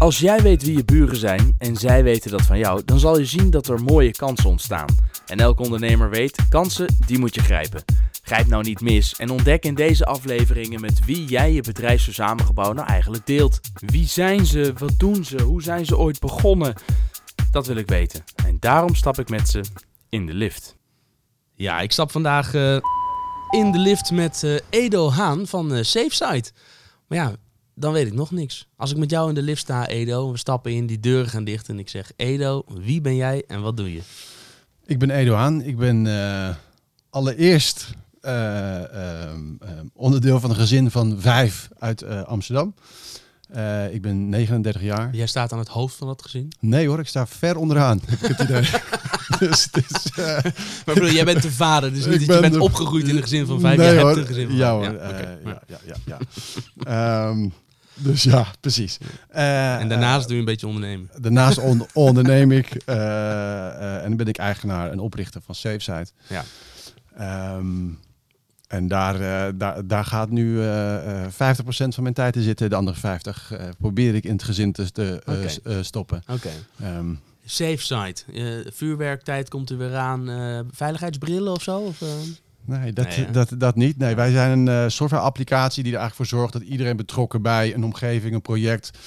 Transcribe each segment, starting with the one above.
Als jij weet wie je buren zijn en zij weten dat van jou, dan zal je zien dat er mooie kansen ontstaan. En elke ondernemer weet, kansen, die moet je grijpen. Grijp nou niet mis en ontdek in deze afleveringen met wie jij je bedrijfsverzamelgebouw nou eigenlijk deelt. Wie zijn ze? Wat doen ze? Hoe zijn ze ooit begonnen? Dat wil ik weten. En daarom stap ik met ze in de lift. Ja, ik stap vandaag eh, in de lift met eh, Edo Haan van SafeSite. Maar ja, dan weet ik nog niks. Als ik met jou in de lift sta, Edo, we stappen in, die deuren gaan dicht en ik zeg... Edo, wie ben jij en wat doe je? Ik ben Edo Haan. Ik ben eh, allereerst eh, ehm, ehm, onderdeel van een gezin van vijf uit eh, Amsterdam. Ik ben 39 jaar. Jij staat aan het hoofd van dat gezin. Nee hoor, ik sta ver onderaan. heb ik het idee. dus Maar jij bent de vader, dus niet dat je ben bent de- opgegroeid in een gezin van vijf. Nee, jij hoor. hebt een gezin van ja, hoor, Ja, oké. Ja. ja, ja, ja, ja. Ehm, dus ja, precies. Eh, En daarnaast eh, doe je een beetje ondernemen. Daarnaast on- onderneem ik eh, en ben ik eigenaar en oprichter van SafeSite. Ja. Ehm, en daar, daar, daar gaat nu eh, eh, 50% van mijn tijd in zitten. De andere 50% eh, probeer ik in het gezin te, Oké. stoppen. Oké. Ehm, SafeSite. Eh vuurwerktijd komt er weer aan. Veiligheidsbrillen of zo? Of? Nee, dat, Nee, dat, dat niet. Nee, wij zijn een eh, software-applicatie die er eigenlijk voor zorgt dat iedereen betrokken bij een omgeving, een project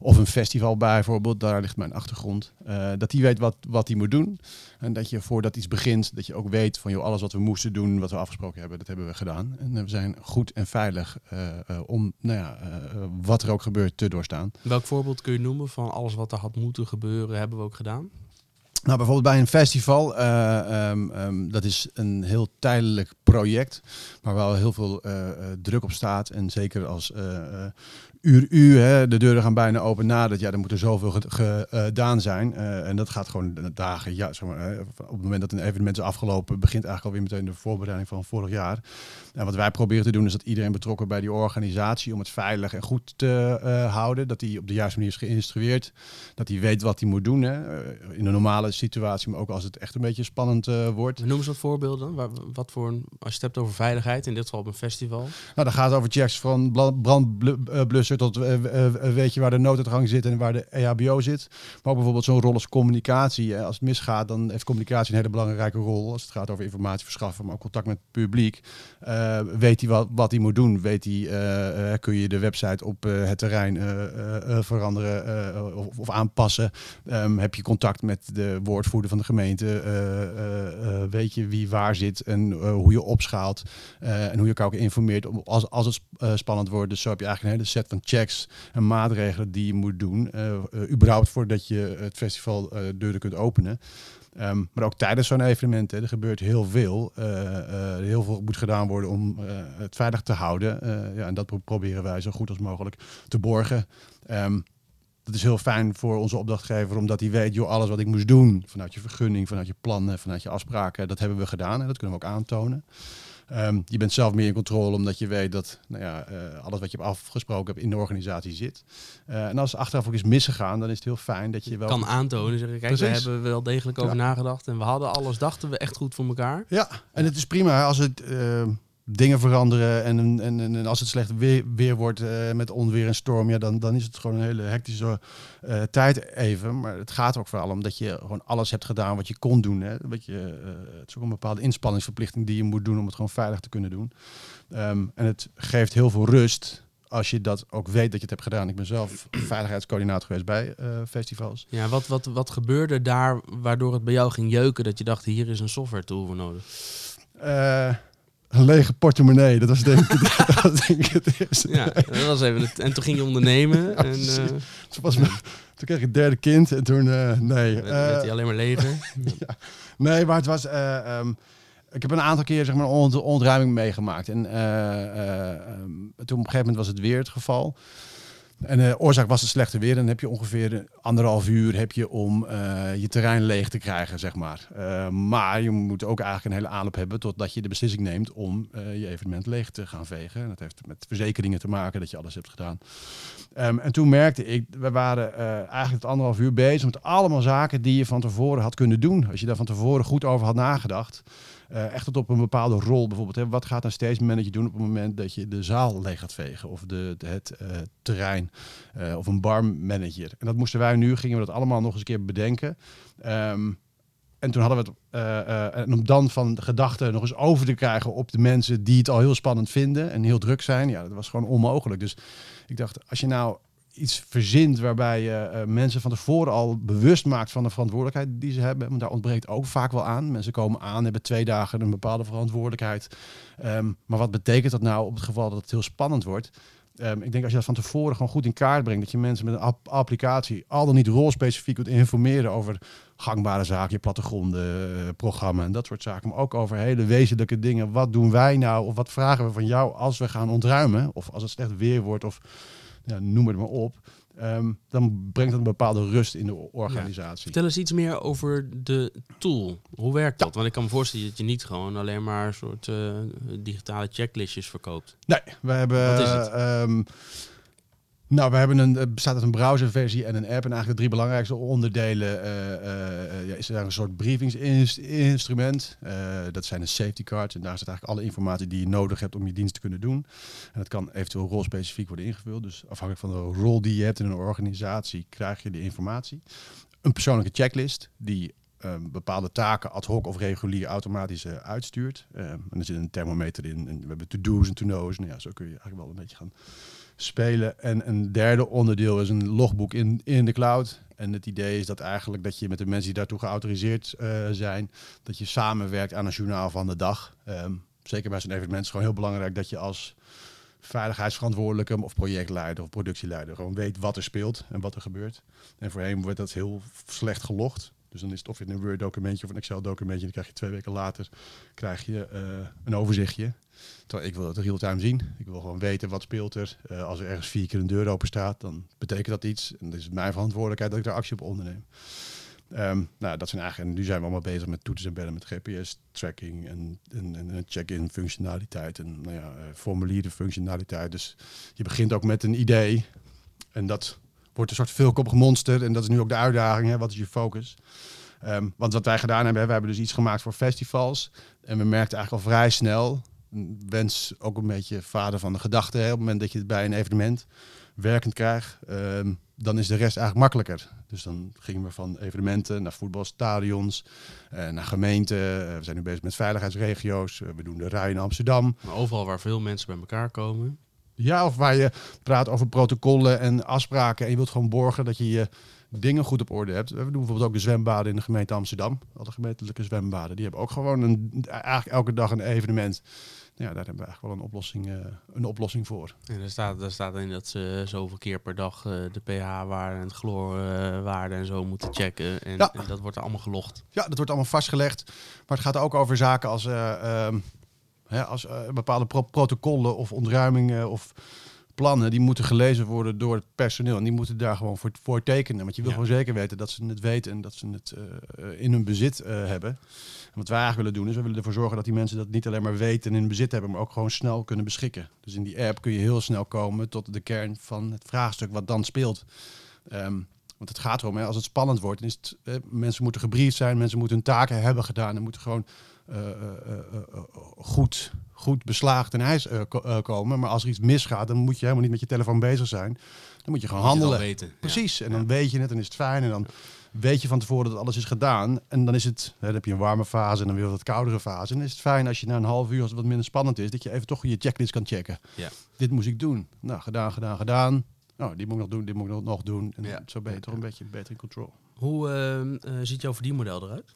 of een festival bijvoorbeeld, daar ligt mijn achtergrond, eh, dat die weet wat, wat hij moet doen. En dat je voordat iets begint, dat je ook weet van joh, alles wat we moesten doen, wat we afgesproken hebben, dat hebben we gedaan. En eh, we zijn goed en veilig om nou ja, wat er ook gebeurt te doorstaan. Welk voorbeeld kun je noemen van alles wat er had moeten gebeuren, hebben we ook gedaan? Nou, bijvoorbeeld bij een festival, eh, ehm, ehm, dat is een heel tijdelijk project, maar wel heel veel eh, eh, druk op staat. En zeker als eh, uur u, hè, de deuren gaan bijna open nadat, ja, dan moet er zoveel ge- ge- gedaan zijn. En dat gaat gewoon dagen, ja, zeg maar, op het moment dat een evenement is afgelopen, begint eigenlijk alweer meteen de voorbereiding van vorig jaar. En wat wij proberen te doen is dat iedereen betrokken bij die organisatie om het veilig en goed te houden, dat hij op de juiste manier is geïnstrueerd, dat hij weet wat hij moet doen. Hè. In een normale situatie, maar ook als het echt een beetje spannend wordt. Noem eens wat voorbeelden. Waar, wat voor een, als je het hebt over veiligheid, in dit geval op een festival. Nou, dan gaat het over checks van brandblusser tot eh, eh, eh, weet je waar de nooduitgang zit en waar de EHBO zit. Maar ook bijvoorbeeld zo'n rol als communicatie. Hè. Als het misgaat, dan heeft communicatie een hele belangrijke rol. Als het gaat over informatie verschaffen, maar ook contact met het publiek. Eh, weet hij wat, hij moet doen? Weet hij, eh, eh, kun je de website op eh, het terrein eh, eh, eh, veranderen eh, of, of aanpassen? Ehm, heb je contact met de woordvoerder van de gemeente? Eh, eh, eh, weet je wie waar zit en eh, hoe je opschaalt? eh, en hoe je elkaar ook informeert om, als, als het eh, spannend wordt. Dus zo heb je eigenlijk een hele set van checks en maatregelen die je moet doen. eh, überhaupt voordat je het festival deuren kunt openen. Ehm, maar ook tijdens zo'n evenement, hè, er gebeurt heel veel. Eh, heel veel moet gedaan worden om het veilig te houden. Ja, en dat pro- proberen wij zo goed als mogelijk te borgen. Ehm, dat is heel fijn voor onze opdrachtgever, omdat hij weet, joh, alles wat ik moest doen, vanuit je vergunning, vanuit je plannen, vanuit je afspraken, dat hebben we gedaan en dat kunnen we ook aantonen. Ehm, je bent zelf meer in controle, omdat je weet dat nou ja, eh, alles wat je hebt afgesproken hebt in de organisatie zit. Eh, en als achteraf ook is misgegaan, dan is het heel fijn dat je wel... Kan aantonen. Zeggen, kijk, we hebben wel degelijk over Ja. nagedacht. En we hadden alles, dachten we echt goed voor elkaar. Ja, en het is prima als het eh, dingen veranderen en, en, en, als het slecht weer, weer wordt eh, met onweer en storm, ja, dan, dan is het gewoon een hele hectische eh, tijd even. Maar het gaat ook vooral om dat je gewoon alles hebt gedaan wat je kon doen. Hè. Wat je, eh, het is ook een bepaalde inspanningsverplichting die je moet doen om het gewoon veilig te kunnen doen. Ehm, en het geeft heel veel rust als je dat ook weet dat je het hebt gedaan. Ik ben zelf veiligheidscoördinator geweest bij festivals. Ja, wat, wat, wat gebeurde daar waardoor het bij jou ging jeuken dat je dacht, hier is een software tool voor nodig? Een lege portemonnee, dat was denk ik, dat was denk ik het eerste. Ja, dat was even het. En toen ging je ondernemen en eh, Toen, was mijn- toen kreeg ik het derde kind en toen, eh, nee. werd, werd hij Eh, alleen maar leger. nee, maar het was, eh, ehm, ik heb een aantal keer zeg maar, ont- ontruiming meegemaakt. En eh, eh, ehm, toen op een gegeven moment was het weer het geval. En de oorzaak was het slechte weer. Dan heb je ongeveer anderhalf uur heb je om eh, je terrein leeg te krijgen, zeg maar. Eh, maar je moet ook eigenlijk een hele aanloop hebben totdat je de beslissing neemt om eh, je evenement leeg te gaan vegen. En dat heeft met verzekeringen te maken dat je alles hebt gedaan. Ehm, en toen merkte ik, we waren eh, eigenlijk het anderhalf uur bezig met allemaal zaken die je van tevoren had kunnen doen. Als je daar van tevoren goed over had nagedacht. Eh, echt tot op een bepaalde rol. Bijvoorbeeld, hè, wat gaat een stage manager doen op het moment dat je de zaal leeg gaat vegen of de, het eh, terrein eh, of een barmanager. En dat moesten wij nu, gingen we dat allemaal nog eens een keer bedenken. Ehm, en toen hadden we het, en om dan van gedachten nog eens over te krijgen op de mensen die het al heel spannend vinden en heel druk zijn, ja, dat was gewoon onmogelijk. Dus ik dacht, als je nou iets verzint waarbij je eh, mensen van tevoren al bewust maakt van de verantwoordelijkheid die ze hebben, want daar ontbreekt ook vaak wel aan. Mensen komen aan, hebben twee dagen een bepaalde verantwoordelijkheid. Ehm, maar wat betekent dat nou op het geval dat het heel spannend wordt? Ehm, ik denk als je dat van tevoren gewoon goed in kaart brengt, dat je mensen met een app- applicatie al dan niet rolspecifiek kunt informeren over gangbare zaken, je plattegronden, eh, programma en dat soort zaken. Maar ook over hele wezenlijke dingen. Wat doen wij nou of wat vragen we van jou als we gaan ontruimen? Of als het slecht weer wordt of ja, noem het maar op. Ehm, dan brengt dat een bepaalde rust in de organisatie. Vertel eens iets meer over de tool. Hoe werkt dat? Want ik kan me voorstellen dat je niet gewoon alleen maar een soort eh, digitale checklistjes verkoopt. Nee, we hebben. Wat is het? ehm, nou, we hebben een, het bestaat uit een browserversie en een app. En eigenlijk de drie belangrijkste onderdelen eh, eh, eh, is er een soort briefingsinstrument. Eh, dat zijn de safety cards. En daar staat eigenlijk alle informatie die je nodig hebt om je dienst te kunnen doen. En dat kan eventueel rolspecifiek worden ingevuld. Dus afhankelijk van de rol die je hebt in een organisatie, krijg je de informatie. Een persoonlijke checklist die ehm, bepaalde taken ad hoc of regulier automatisch eh, uitstuurt. Ehm, en er zit een thermometer in. En we hebben to-do's en to-no's. Nou ja, zo kun je eigenlijk wel een beetje gaan spelen. En een derde onderdeel is een logboek in, in de cloud. En het idee is dat eigenlijk dat je met de mensen die daartoe geautoriseerd eh, zijn, dat je samenwerkt aan een journaal van de dag. Ehm, zeker bij zo'n evenement is het gewoon heel belangrijk dat je als veiligheidsverantwoordelijke of projectleider of productieleider gewoon weet wat er speelt en wat er gebeurt. En voorheen wordt dat heel slecht gelogd. Dus dan is het of in een Word documentje of een Excel documentje. Dan krijg je twee weken later krijg je, eh, een overzichtje. Terwijl ik wil het real-time zien. Ik wil gewoon weten wat speelt er. Eh, als er ergens vier keer een deur open staat, dan betekent dat iets. En dan is mijn verantwoordelijkheid dat ik daar actie op onderneem. Ehm, nou, dat zijn eigenlijk, en nu zijn we allemaal bezig met toetsen en bellen met GPS-tracking en, en, en check-in functionaliteit en nou ja, eh, formulieren functionaliteit. Dus je begint ook met een idee en dat wordt een soort veelkoppig monster en dat is nu ook de uitdaging. Hè? Wat is je focus? Ehm, want wat wij gedaan hebben, we hebben dus iets gemaakt voor festivals en we merkten eigenlijk al vrij snel, wens ook een beetje vader van de gedachte, hè, op het moment dat je het bij een evenement werkend krijgt, ehm, dan is de rest eigenlijk makkelijker. Dus dan gingen we van evenementen naar voetbalstadions, eh, naar gemeenten. Eh, we zijn nu bezig met veiligheidsregio's. Eh, we doen de rij in Amsterdam. Maar overal waar veel mensen bij elkaar komen. Ja, of waar je praat over protocollen en afspraken. En je wilt gewoon borgen dat je je dingen goed op orde hebt. We doen bijvoorbeeld ook de zwembaden in de gemeente Amsterdam. Alle gemeentelijke zwembaden. Die hebben ook gewoon een, eigenlijk elke dag een evenement. Ja, daar hebben we eigenlijk wel een oplossing, eh, een oplossing voor. En daar staat, daar staat in dat ze zoveel keer per dag eh, de pH-waarde en het chloorwaarde en zo moeten checken. En, Ja. en dat wordt allemaal gelogd. Ja, dat wordt allemaal vastgelegd. Maar het gaat ook over zaken als, eh, ehm, hè, als eh, bepaalde pro- protocollen of ontruimingen of plannen. Die moeten gelezen worden door het personeel. En die moeten daar gewoon voor, voor tekenen. Want je wil Ja. gewoon zeker weten dat ze het weten en dat ze het eh, eh, in hun bezit hebben. En wat wij eigenlijk willen doen is, we willen ervoor zorgen dat die mensen dat niet alleen maar weten en in bezit hebben, maar ook gewoon snel kunnen beschikken. Dus in die app kun je heel snel komen tot de kern van het vraagstuk wat dan speelt. Ehm, want het gaat erom, hè, als het spannend wordt, dan is het, eh, mensen moeten gebriefd zijn, mensen moeten hun taken hebben gedaan en moeten gewoon goed, goed beslaagd ten ijs eh, ko- eh, komen. Maar als er iets misgaat, dan moet je helemaal niet met je telefoon bezig zijn. Dan moet je gewoon Moet handelen. weten. Ja. Precies, en dan weet je het, dan is het fijn. En dan weet je van tevoren dat alles is gedaan. En dan is het, hè, dan heb je een warme fase en dan weer wat koudere fase. En dan is het fijn als je na een half uur, als het wat minder spannend is, dat je even toch je checklist kan checken. Ja. Dit moest ik doen. Nou, gedaan, gedaan, gedaan. Nou, die moet ik nog doen, dit moet ik nog- doen. En Ja. zo ben je toch een beetje beter in control. Hoe ehm, eh, ziet jouw verdienmodel eruit?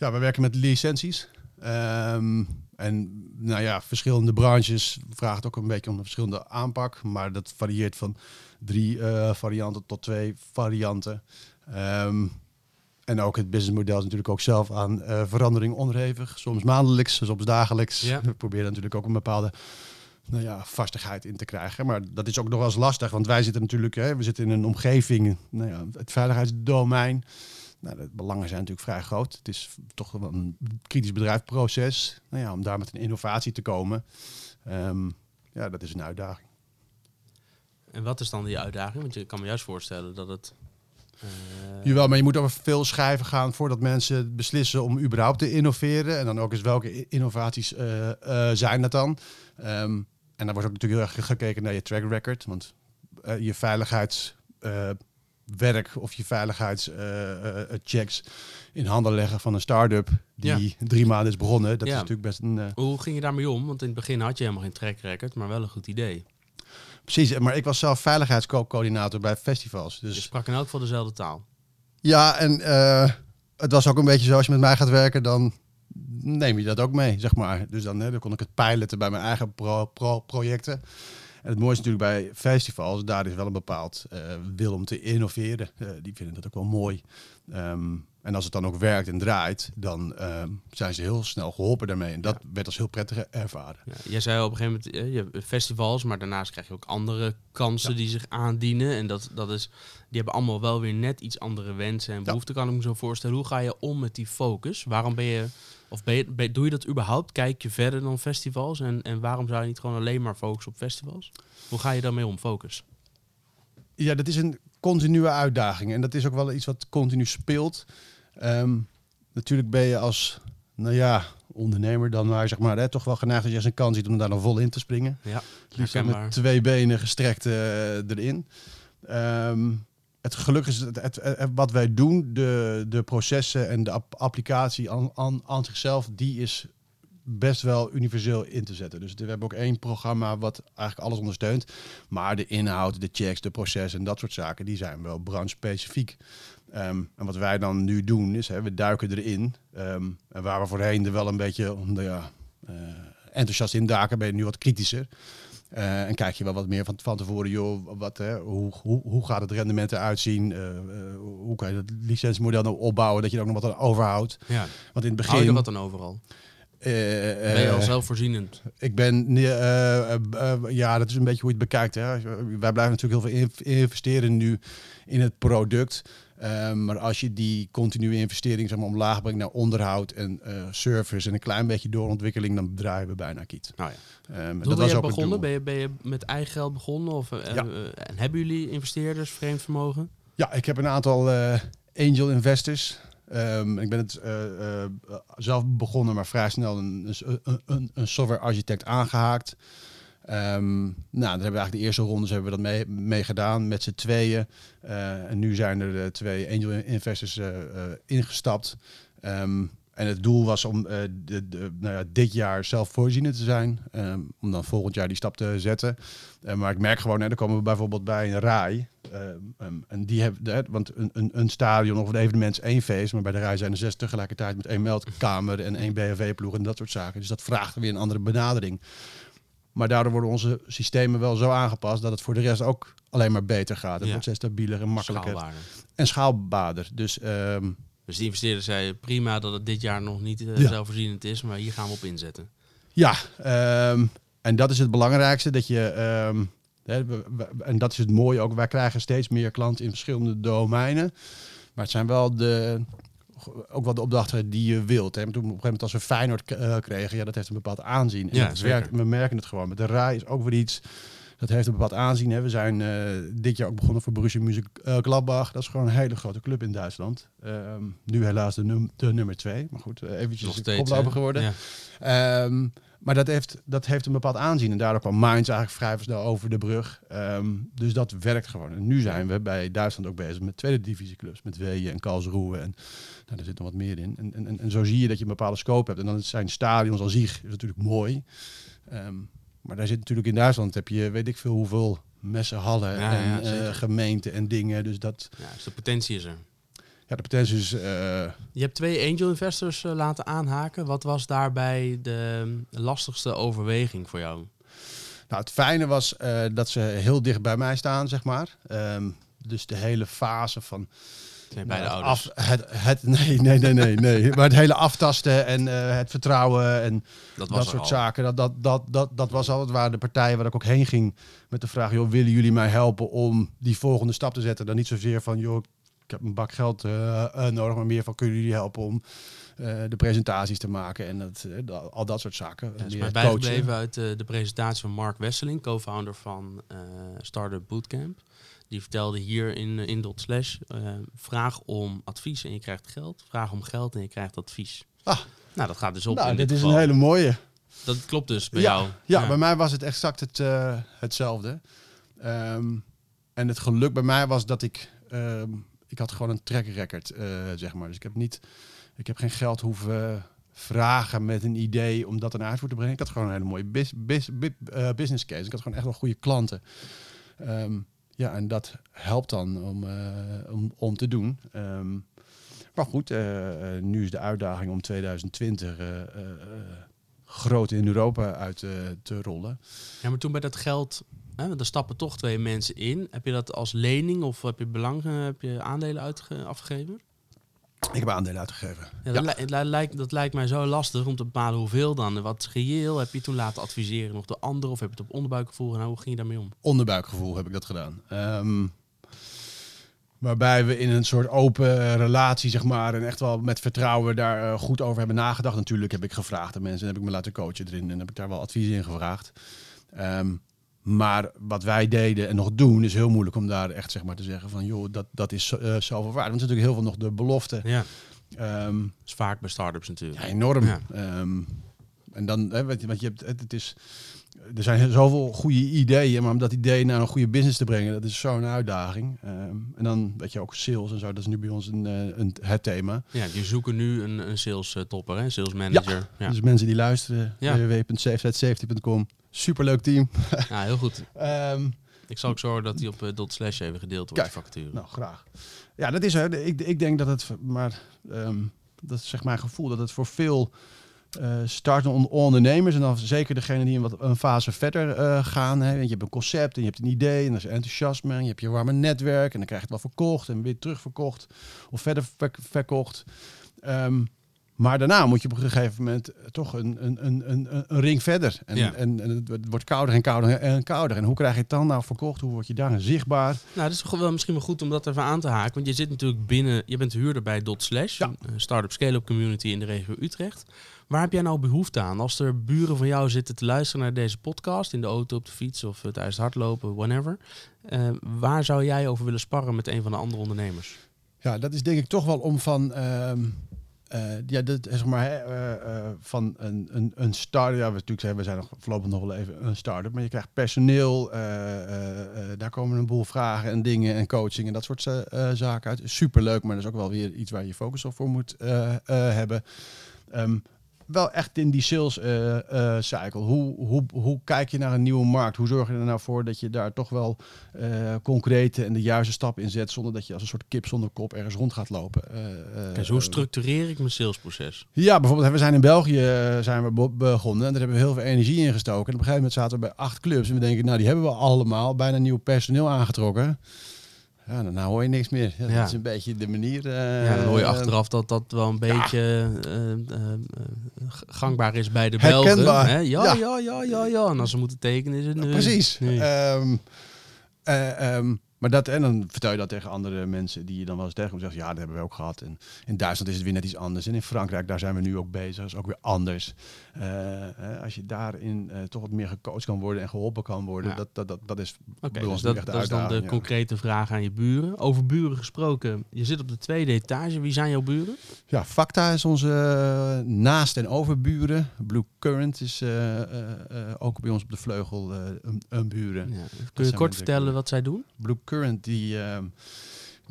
Ja, we werken met licenties. Ehm, en nou ja, verschillende branches vragen ook een beetje om een verschillende aanpak. Maar dat varieert van drie eh, varianten tot twee varianten. Ehm, en ook het businessmodel is natuurlijk ook zelf aan eh, verandering onderhevig. Soms maandelijks, soms dagelijks. Ja. We proberen natuurlijk ook een bepaalde nou ja, vastigheid in te krijgen. Maar dat is ook nog wel eens lastig, want wij zitten natuurlijk, hè, we zitten in een omgeving, nou ja, het veiligheidsdomein. Nou, de belangen zijn natuurlijk vrij groot. Het is toch een kritisch bedrijfsproces. Nou ja, om daar met een innovatie te komen, ehm, ja, dat is een uitdaging. En wat is dan die uitdaging? Want je kan me juist voorstellen dat het Eh, Jawel, maar je moet over veel schijven gaan voordat mensen beslissen om überhaupt te innoveren. En dan ook eens welke innovaties eh, eh, zijn dat dan. Ehm, en dan wordt ook natuurlijk heel erg gekeken naar je track record. Want je veiligheidswerk of je veiligheidschecks in handen leggen van een start-up die drie maanden is begonnen. Dat Ja. is natuurlijk best een... eh, Hoe ging je daarmee om? Want in het begin had je helemaal geen track record, maar wel een goed idee. precies, maar ik was zelf veiligheidscoördinator bij festivals. Je Dus sprak in elk geval dezelfde taal. Ja, en eh, het was ook een beetje zo, als je met mij gaat werken, dan neem je dat ook mee, zeg maar. Dus dan, hè, dan kon ik het piloten bij mijn eigen pro pro projecten. En het mooiste natuurlijk bij festivals, daar is wel een bepaald eh, wil om te innoveren. Eh, die vinden dat ook wel mooi. Ehm, en als het dan ook werkt en draait, dan ehm, zijn ze heel snel geholpen daarmee. En dat werd als heel prettig ervaren. Ja, jij zei op een gegeven moment, eh, je hebt festivals, maar daarnaast krijg je ook andere kansen Ja. die zich aandienen. En dat, dat is, die hebben allemaal wel weer net iets andere wensen en behoeften, kan ik me zo voorstellen. Hoe ga je om met die focus? Waarom ben je, of ben je, ben- doe je dat überhaupt? Kijk je verder dan festivals? En, en waarom zou je niet gewoon alleen maar focussen op festivals? Hoe ga je daarmee om, focus? Ja, dat is een continue uitdaging. En dat is ook wel iets wat continu speelt. Ehm, natuurlijk ben je als, nou ja, ondernemer dan maar, zeg maar, hè, toch wel geneigd als je eens een kans ziet om daar dan vol in te springen. Ja, Liefst met twee benen gestrekt eh, erin. Ehm, het geluk is het, het, het- wat wij doen, de, de processen en de app- applicatie aan, zichzelf, die is best wel universeel in te zetten. Dus we hebben ook één programma wat eigenlijk alles ondersteunt. Maar de inhoud, de checks, de processen en dat soort zaken, die zijn wel branche-specifiek. Ehm, en wat wij dan nu doen, is hè, we duiken erin. Ehm, en waar we voorheen er wel een beetje ja, eh, enthousiast in daken, ben je nu wat kritischer. Eh, en kijk je wel wat meer van, van tevoren, joh, wat, hè, hoe, hoe, hoe gaat het rendement eruit zien? Eh, eh, hoe kan je het licentiemodel nou opbouwen, dat je er ook nog wat aan overhoudt? Ja. Want in het begin... Hou je wat dan overal? Ben je al zelfvoorzienend? ik ben, ja, dat is een beetje hoe je het bekijkt. Hè. Wij blijven natuurlijk heel veel inv- investeren nu in het product. Eh, maar als je die continue investering zeg maar, omlaag brengt naar onderhoud en eh, service en een klein beetje doorontwikkeling, dan draaien we bijna kiet. Nou ja. Ehm, je ook het begonnen? doel. Ben je, ben je met eigen geld begonnen? Of, eh, Ja. eh, en hebben jullie investeerders, vreemd vermogen? Ja, ik heb een aantal eh, angel investors. Ehm, ik ben het eh, eh, zelf begonnen, maar vrij snel een, een, een, een software architect aangehaakt. Ehm, nou, dan hebben we eigenlijk de eerste rondes hebben we dat mee, gedaan met z'n tweeën. Eh, en nu zijn er eh, twee angel investors eh, eh, ingestapt. Ehm, en het doel was om de, de, nou ja, dit jaar zelfvoorzienend te zijn. ehm, om dan volgend jaar die stap te zetten. Maar ik merk gewoon, hè, dan komen we bijvoorbeeld bij een RAI. en die hebben, want een, een, een stadion of een evenement is één feest. Maar bij de RAI zijn er zes tegelijkertijd met één meldkamer en één BHV-ploeg en dat soort zaken. Dus dat vraagt weer een andere benadering. Maar daardoor worden onze systemen wel zo aangepast dat het voor de rest ook alleen maar beter gaat. Het Ja. wordt steeds stabieler en makkelijker. Schaalwaarde. En schaalbaarder. Dus Dus die investeerders zeiden prima dat het dit jaar nog niet Ja. zelfvoorzienend is, maar hier gaan we op inzetten. Ja, ehm, en dat is het belangrijkste. Dat je, ehm, en dat is het mooie ook. Wij krijgen steeds meer klanten in verschillende domeinen. Maar het zijn wel de, ook wel de opdrachten die je wilt. Hè. Toen op een gegeven moment als we Feyenoord eh, kregen, ja, dat heeft een bepaald aanzien. En Ja, dat werkt, we merken het gewoon. Met de RAI is ook weer iets. Dat heeft een bepaald aanzien. Hè. We zijn eh, dit jaar ook begonnen voor Borussia Mönchengladbach. Dat is gewoon een hele grote club in Duitsland. Ehm, nu helaas de, num- de nummer twee. Maar goed, eh, eventjes steeds. koploper hè? geworden. Ja. Ehm, maar dat heeft, dat heeft een bepaald aanzien. En daardoor kwam Mainz eigenlijk vrij snel over de brug. Ehm, dus dat werkt gewoon. En nu zijn we bij Duitsland ook bezig met tweede divisieclubs. Met Weeën en Karlsruhe. En nou, daar zit nog wat meer in. En, en, en, en zo zie je dat je een bepaalde scope hebt. En dan zijn stadions als zich is natuurlijk mooi. Ehm, maar daar zit natuurlijk in Duitsland heb je weet ik veel hoeveel messenhallen Ja, en eh, gemeenten en dingen. Dus dat, Ja, dus de potentie is er. Ja, de eh, Je hebt twee angel investors eh, laten aanhaken. Wat was daarbij de eh, lastigste overweging voor jou? Nou, het fijne was dat ze heel dicht bij mij staan, zeg maar. Ehm, dus de hele fase van... Nou, ouders. af- het, het, nee, nee, nee, nee, nee. Maar het hele aftasten en het vertrouwen en dat soort al. zaken. Dat, dat, dat, dat, dat was al. Het waren de partijen waar ik ook heen ging met de vraag... joh, willen jullie mij helpen om die volgende stap te zetten? Dan niet zozeer van, joh, ik heb een bak geld eh, nodig, maar meer van kunnen jullie helpen om eh, de presentaties te maken en dat, eh, dat- al dat soort zaken. Ja, is mij bijgebleven uit de presentatie van Mark Wesseling, co-founder van Startup Bootcamp. Die vertelde hier in, in dot slash, vraag om advies en je krijgt geld. Vraag om geld en je krijgt advies. Ah. Nou, dat gaat dus op Nou, dit dit is een hele mooie. Dat klopt dus bij ja, jou. Ja, bij mij was het exact het, hetzelfde. Ehm, en het geluk bij mij was dat ik... ehm, ik had gewoon een track record, eh, zeg maar. Dus ik heb, niet, ik heb geen geld hoeven vragen met een idee om dat naar uitvoer te brengen. Ik had gewoon een hele mooie bus, bu- eh, business case. Ik had gewoon echt wel goede klanten. Ehm, ja, en dat helpt dan om, eh, om, om te doen. Ehm, maar goed, nu is de uitdaging om 2020 eh, eh, eh, groot in Europa uit te rollen. Ja, maar toen bij dat geld, hè, want er stappen toch twee mensen in. Heb je dat als lening of heb je belang, eh, heb je aandelen uitge- afgegeven? Ik heb aandelen uitgegeven. Ja, dat, li- li- lijkt, dat lijkt mij zo lastig om te bepalen hoeveel dan. En Wat reëel? Heb je toen laten adviseren nog de ander? Of heb je het op onderbuikgevoel? En hoe ging je daarmee om? Onderbuikgevoel heb ik dat gedaan. Ehm, waarbij we in een soort open relatie, zeg maar, en echt wel met vertrouwen daar eh, goed over hebben nagedacht. Natuurlijk heb ik gevraagd aan mensen en heb ik me laten coachen erin en heb ik daar wel advies in gevraagd. Ehm, maar wat wij deden en nog doen, is heel moeilijk om daar echt zeg maar te zeggen van, joh, dat, dat is eh zoveel waard. Want het is natuurlijk heel veel nog de belofte. Ja, Ehm, dat is vaak bij start-ups natuurlijk. Ja, enorm. Ja. Ehm, en dan, hè, want, je- want je hebt, het, het is, er zijn zoveel goede ideeën, maar om dat idee naar een goede business te brengen, dat is zo'n uitdaging. Ehm, en dan weet je ook sales en zo, dat is nu bij ons een, eh, een, het thema. Ja, je zoeken nu een, een sales eh, topper, hè? sales manager. Ja, Dus mensen die luisteren, Ja. www.safeside.com, superleuk team. Ja, heel goed. Ehm, Ik zal ook zorgen dat die op eh, dot slash even gedeeld wordt, Kijk, vacature. nou, graag. Ja, dat is er. Ik, ik denk dat het, maar ehm, dat is zeg mijn gevoel, dat het voor veel eh startende on- ondernemers en dan zeker degene die een, wat, een fase verder eh, gaan. Hè, want je hebt een concept en je hebt een idee en dat is enthousiasme en je hebt je warme netwerk en dan krijg je het wel verkocht en weer terugverkocht of verder ver- verkocht. Ehm, maar daarna moet je op een gegeven moment toch een, een, een, een, een ring verder. En, Ja. en, en het wordt- kouder en kouder en kouder. En hoe krijg je het dan nou verkocht? Hoe word je daar zichtbaar? Nou, dat is toch wel misschien wel goed om dat even aan te haken. Want je zit natuurlijk binnen, je bent huurder bij Dot Slash, Ja. een eh, start-up scale-up community in de regio Utrecht. Waar heb jij nou behoefte aan? Als er buren van jou zitten te luisteren naar deze podcast, in de auto, op de fiets of eh, tijdens het hardlopen, whatever. eh, waar zou jij over willen sparren met een van de andere ondernemers? Ja, dat is denk ik toch wel om van. ehm, eh, ja, dat, zeg maar, eh, eh, van een, een, een start. Ja, we natuurlijk zeggen, we zijn nog voorlopig nog wel even een start-up. Maar je krijgt personeel. eh, eh, eh, daar komen een boel vragen en dingen en coaching en dat soort za- eh, zaken uit. Superleuk, maar dat is ook wel weer iets waar je focus op voor moet eh, eh, hebben. Ehm, wel echt in die sales eh, eh, cycle. Hoe, hoe, hoe kijk je naar een nieuwe markt? Hoe zorg je er nou voor dat je daar toch wel eh concrete en de juiste stap in zet, zonder dat je als een soort kip zonder kop ergens rond gaat lopen? Kijk, hoe structureer ik mijn salesproces? ja, bijvoorbeeld, we zijn in België zijn we be- begonnen en daar hebben we heel veel energie in gestoken. En op een gegeven moment zaten we bij acht clubs en we denken, nou die hebben we allemaal, bijna nieuw personeel aangetrokken. Ja, dan hoor je niks meer. Ja. Dat is een beetje de manier. eh, ja, dan hoor je eh, achteraf dat dat wel een beetje eh, gangbaar is bij de Belgen. Hè? Ja, Ja. ja, ja, ja, ja. En als ze moeten tekenen is het nu. Precies. Ehm, eh, ehm, maar dat, en dan vertel je dat tegen andere mensen die je dan wel eens tegenkomt. Zeggen, ja, dat hebben we ook gehad. En in Duitsland is het weer net iets anders. En in Frankrijk, daar zijn we nu ook bezig. Dat is ook weer anders. Eh, eh, als je daarin eh, toch wat meer gecoacht kan worden en geholpen kan worden. Ja. Dat, dat, dat, dat is bij dus dat, is dan de ja. concrete vraag aan je buren. Over buren gesproken, je zit op de tweede etage. Wie zijn jouw buren? Ja, Facta is onze naast- en overburen. Blue Current is ook bij ons op de vleugel een, een buren. Ja. Kun je kort vertellen wat zij doen? Blue Current die, ehm,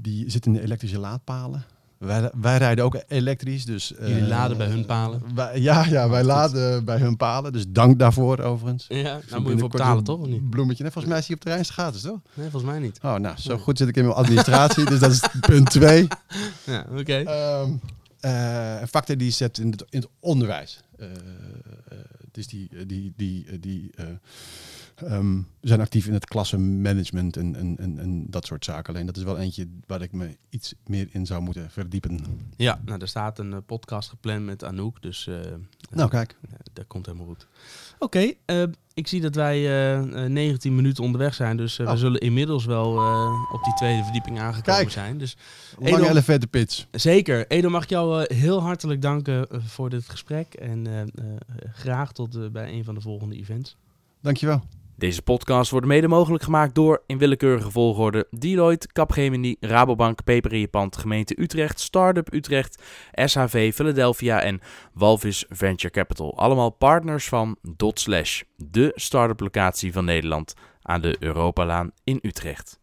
die zit in de elektrische laadpalen. Wij, wij rijden ook elektrisch, dus... eh, Jullie laden bij hun palen? wij- ja, ja, wij Goed. laden bij hun palen. Dus dank daarvoor overigens. Ja, nou moet je voor betalen een toch? Of niet? Bloemetje. Nee, volgens mij is die op de Rijnse gratis, toch? Nee, volgens mij niet. Oh, nou, zo Nee. goed zit ik in mijn administratie. dus dat is punt twee. Ja, oké. Ehm eh, Facta die zet in het, in het onderwijs. Eh, dus die, die, die, die eh, Ehm, we zijn actief in het klassenmanagement en, en, en, en dat soort zaken. Alleen dat is wel eentje waar ik me iets meer in zou moeten verdiepen. Ja, nou, er staat een eh, podcast gepland met Anouk, dus eh, Nou, kijk. eh, dat komt helemaal goed. Oké, ik zie dat wij eh, eh, 19 minuten onderweg zijn, dus we Oh. zullen inmiddels wel op die tweede verdieping aangekomen Kijk. zijn. Dus Lange Edel- elevator pitch. zeker. Edo, mag ik jou heel hartelijk danken voor dit gesprek en graag tot bij een van de volgende events. Dankjewel. Deze podcast wordt mede mogelijk gemaakt door, in willekeurige volgorde, Deloitte, Capgemini, Rabobank, pand, gemeente Utrecht, Startup Utrecht, SHV Philadelphia en Walvis Venture Capital. Allemaal partners van Dot Slash, de start-up locatie van Nederland aan de Europalaan in Utrecht.